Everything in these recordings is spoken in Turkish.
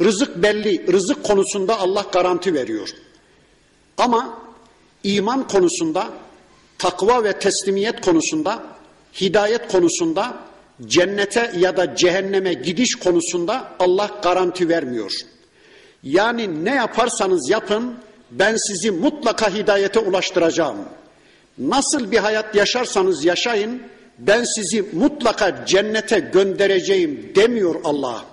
Rızık belli, rızık konusunda Allah garanti veriyor. Ama iman konusunda, takva ve teslimiyet konusunda, hidayet konusunda, cennete ya da cehenneme gidiş konusunda Allah garanti vermiyor. Yani ne yaparsanız yapın ben sizi mutlaka hidayete ulaştıracağım. Nasıl bir hayat yaşarsanız yaşayın ben sizi mutlaka cennete göndereceğim demiyor Allah.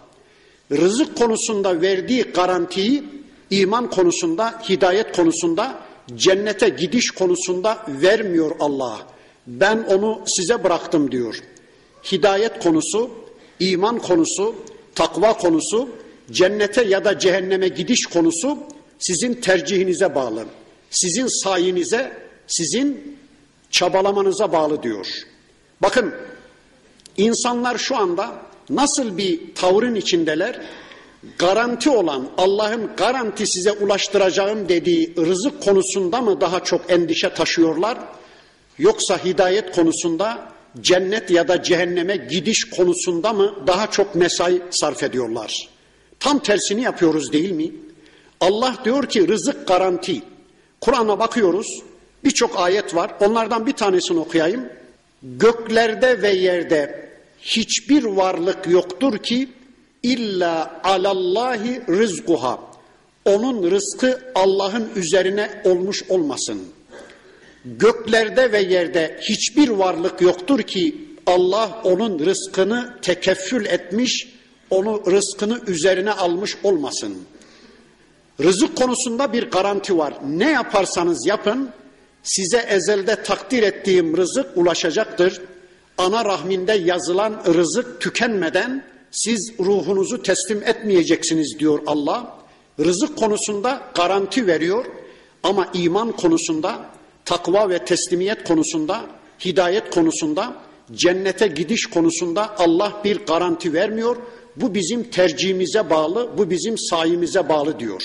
Rızık konusunda verdiği garantiyi iman konusunda, hidayet konusunda, cennete gidiş konusunda vermiyor Allah. Ben onu size bıraktım diyor. Hidayet konusu, iman konusu, takva konusu, cennete ya da cehenneme gidiş konusu sizin tercihinize bağlı. Sizin sayinize, sizin çabalamanıza bağlı diyor. Bakın insanlar şu anda nasıl bir tavrın içindeler? Garanti olan Allah'ın garanti size ulaştıracağım dediği rızık konusunda mı daha çok endişe taşıyorlar? Yoksa hidayet konusunda cennet ya da cehenneme gidiş konusunda mı daha çok mesai sarf ediyorlar? Tam tersini yapıyoruz değil mi? Allah diyor ki rızık garanti. Kur'an'a bakıyoruz. Birçok ayet var. Onlardan bir tanesini okuyayım. Göklerde ve yerde hiçbir varlık yoktur ki illa alallahi rızkuha. Onun rızkı Allah'ın üzerine olmuş olmasın. Göklerde ve yerde hiçbir varlık yoktur ki Allah onun rızkını tekeffül etmiş, onu rızkını üzerine almış olmasın. Rızık konusunda bir garanti var. Ne yaparsanız yapın size ezelde takdir ettiğim rızık ulaşacaktır. Ana rahminde yazılan rızık tükenmeden siz ruhunuzu teslim etmeyeceksiniz diyor Allah. Rızık konusunda garanti veriyor ama iman konusunda, takva ve teslimiyet konusunda, hidayet konusunda, cennete gidiş konusunda Allah bir garanti vermiyor. Bu bizim tercihimize bağlı, bu bizim sayimize bağlı diyor.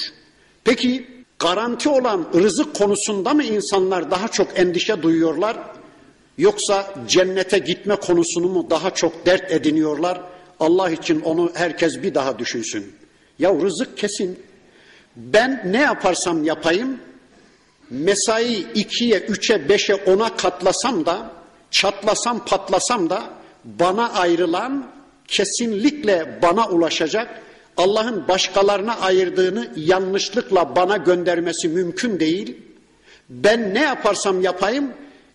Peki garanti olan rızık konusunda mı insanlar daha çok endişe duyuyorlar? Yoksa cennete gitme konusunu mu daha çok dert ediniyorlar? Allah için onu herkes bir daha düşünsün. Ya rızık kesin. Ben ne yaparsam yapayım, mesai ikiye, üçe, beşe, ona katlasam da, çatlasam, patlasam da bana ayrılan kesinlikle bana ulaşacak. Allah'ın başkalarına ayırdığını yanlışlıkla bana göndermesi mümkün değil. Ben ne yaparsam yapayım,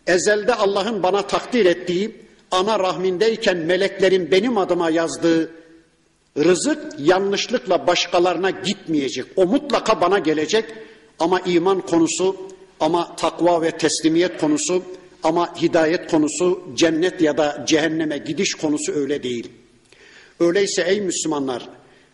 ezelde Allah'ın bana takdir ettiği, ana rahmindeyken meleklerin benim adıma yazdığı rızık yanlışlıkla başkalarına gitmeyecek. O mutlaka bana gelecek ama iman konusu, ama takva ve teslimiyet konusu, ama hidayet konusu, cennet ya da cehenneme gidiş konusu öyle değil. Öyleyse ey Müslümanlar,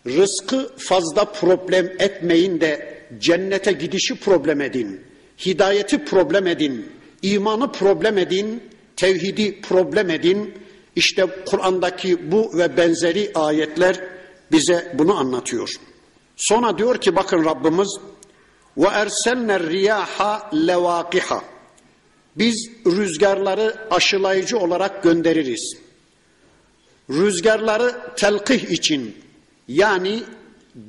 rızkı fazla problem etmeyin de cennete gidişi problem edin. Hidayeti problem edin. İmanı problem edin. Tevhidi problem edin. İşte Kur'an'daki bu ve benzeri ayetler bize bunu anlatıyor. Sonra diyor ki bakın Rabbimiz ve erselne riyaha levakiha. Biz rüzgarları aşılayıcı olarak göndeririz. Rüzgarları telkih için yani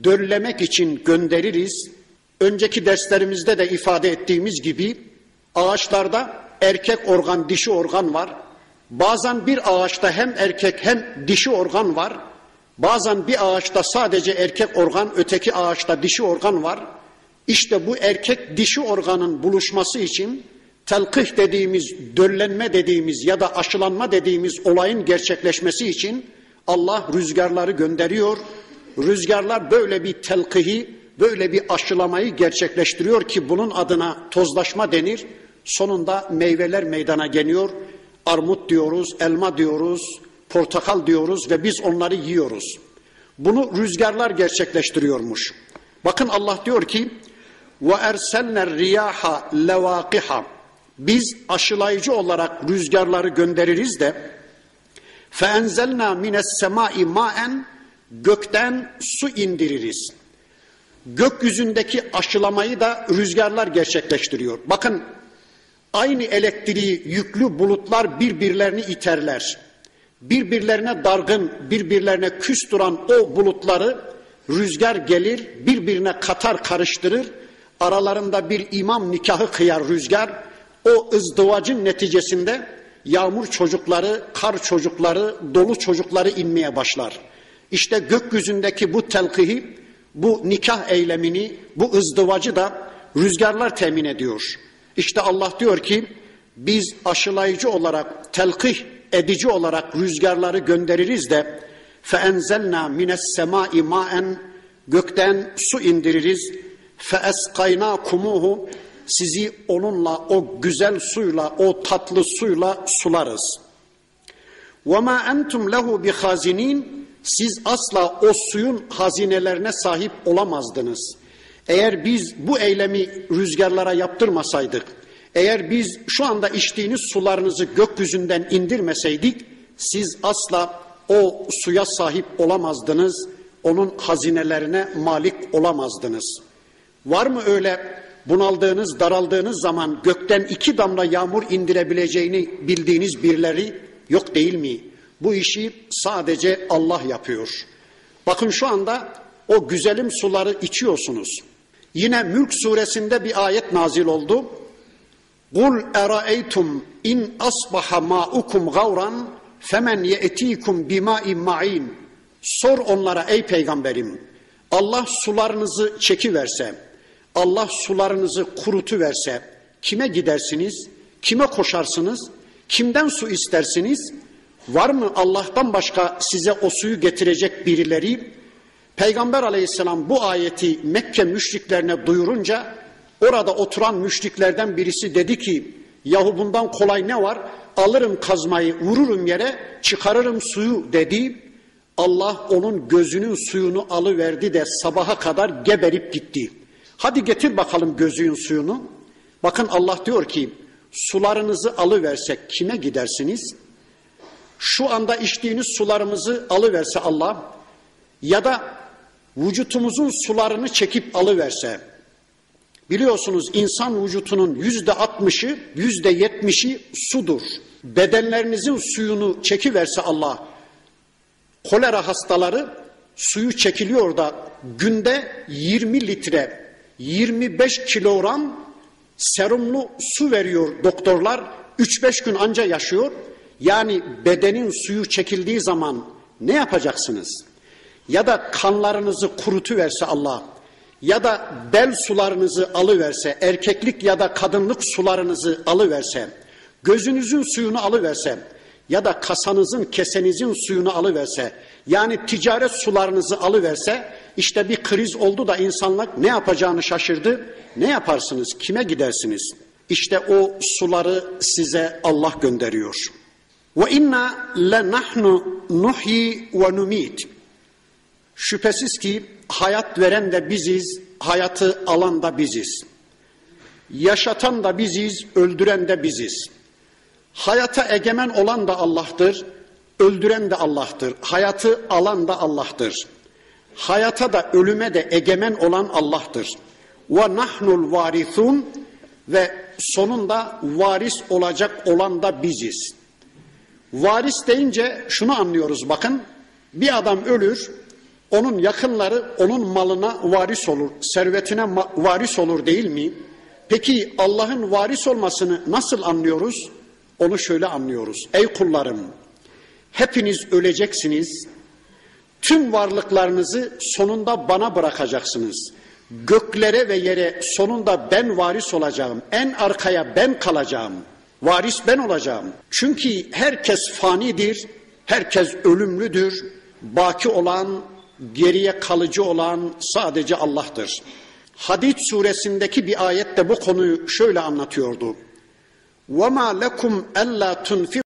döllemek için göndeririz. Önceki derslerimizde de ifade ettiğimiz gibi ağaçlarda erkek organ, dişi organ var. Bazen bir ağaçta hem erkek hem dişi organ var. Bazen bir ağaçta sadece erkek organ, öteki ağaçta dişi organ var. İşte bu erkek dişi organın buluşması için telkih dediğimiz, döllenme dediğimiz ya da aşılanma dediğimiz olayın gerçekleşmesi için Allah rüzgarları gönderiyor. Rüzgarlar böyle bir telkihi, böyle bir aşılamayı gerçekleştiriyor ki bunun adına tozlaşma denir. Sonunda meyveler meydana geliyor. Armut diyoruz, elma diyoruz, portakal diyoruz ve biz onları yiyoruz. Bunu rüzgarlar gerçekleştiriyormuş. Bakın Allah diyor ki ve erselner riyaha levakiha biz aşılayıcı olarak rüzgarları göndeririz de feenzelna mines semai maen gökten su indiririz. Gökyüzündeki aşılamayı da rüzgarlar gerçekleştiriyor. Bakın aynı elektriği yüklü bulutlar birbirlerini iterler. Birbirlerine dargın, birbirlerine küs duran o bulutları Rüzgar gelir, birbirine katar karıştırır. Aralarında bir imam nikahı kıyar rüzgar. O ızdivacın neticesinde yağmur çocukları, kar çocukları, dolu çocukları inmeye başlar. İşte gökyüzündeki bu telkihi, bu nikah eylemini, bu ızdivacı da rüzgarlar temin ediyor. İşte Allah diyor ki biz aşılayıcı olarak, telkih edici olarak rüzgarları göndeririz de فَاَنْزَلْنَا مِنَ السَّمَاءِ مَاءً Gökten su indiririz. فَاَسْقَيْنَاكُمُوهُ Sizi onunla, o güzel suyla, o tatlı suyla sularız. وَمَا أَنْتُمْ لَهُ بِخَازِنِينَ Siz asla o suyun hazinelerine sahip olamazdınız. Eğer biz bu eylemi rüzgarlara yaptırmasaydık, eğer biz şu anda içtiğiniz sularınızı gökyüzünden indirmeseydik, siz asla o suya sahip olamazdınız, onun hazinelerine malik olamazdınız. Var mı öyle bunaldığınız, daraldığınız zaman gökten iki damla yağmur indirebileceğini bildiğiniz birileri yok değil mi? Bu işi sadece Allah yapıyor. Bakın şu anda o güzelim suları içiyorsunuz. Yine Mülk suresinde bir ayet nazil oldu. Kul eraeytum in asbaha ma'ukum gavran femen ye'tikum bima'in ma'in. Sor onlara ey peygamberim. Allah sularınızı çekiverse, Allah sularınızı kurutu verse kime gidersiniz? Kime koşarsınız? Kimden su istersiniz? Var mı Allah'tan başka size o suyu getirecek birileri? Peygamber aleyhisselam bu ayeti Mekke müşriklerine duyurunca orada oturan müşriklerden birisi dedi ki yahu bundan kolay ne var? Alırım kazmayı vururum yere çıkarırım suyu dedi. Allah onun gözünün suyunu alıverdi de sabaha kadar geberip gitti. Hadi getir bakalım gözünün suyunu. Bakın Allah diyor ki sularınızı alıversek kime gidersiniz? Şu anda içtiğiniz sularımızı alıverse Allah ya da vücutumuzun sularını çekip alıverse biliyorsunuz insan vücutunun yüzde altmışı yüzde yetmişi sudur. Bedenlerinizin suyunu çekiverse Allah kolera hastaları suyu çekiliyor da günde 20 litre 25 kilogram serumlu su veriyor doktorlar 3-5 gün anca yaşıyor. Yani bedenin suyu çekildiği zaman ne yapacaksınız? Ya da kanlarınızı kurutuverse Allah ya da bel sularınızı alıverse, erkeklik ya da kadınlık sularınızı alıverse, gözünüzün suyunu alıverse ya da kasanızın, kesenizin suyunu alıverse, yani ticaret sularınızı alıverse, işte bir kriz oldu da insanlar ne yapacağını şaşırdı. Ne yaparsınız? Kime gidersiniz? İşte o suları size Allah gönderiyor. Ve inna le nahnu nuhyi ve numit. Şüphesiz ki hayat veren de biziz, hayatı alan da biziz. Yaşatan da biziz, öldüren de biziz. Hayata egemen olan da Allah'tır, öldüren de Allah'tır. Hayatı alan da Allah'tır. Hayata da ölüme de egemen olan Allah'tır. Ve nahnul varithun ve sonunda varis olacak olan da biziz. Varis deyince şunu anlıyoruz bakın. Bir adam ölür, onun yakınları onun malına varis olur, servetine varis olur değil mi? Peki Allah'ın varis olmasını nasıl anlıyoruz? Onu şöyle anlıyoruz. Ey kullarım, hepiniz öleceksiniz. Tüm varlıklarınızı sonunda bana bırakacaksınız. Göklere ve yere sonunda ben varis olacağım. En arkaya ben kalacağım. Varis ben olacağım. Çünkü herkes fanidir, herkes ölümlüdür. Baki olan, geriye kalıcı olan sadece Allah'tır. Hadid suresindeki bir ayette bu konuyu şöyle anlatıyordu. وَمَا لَكُمْ أَلَّا تُنْفِقُوا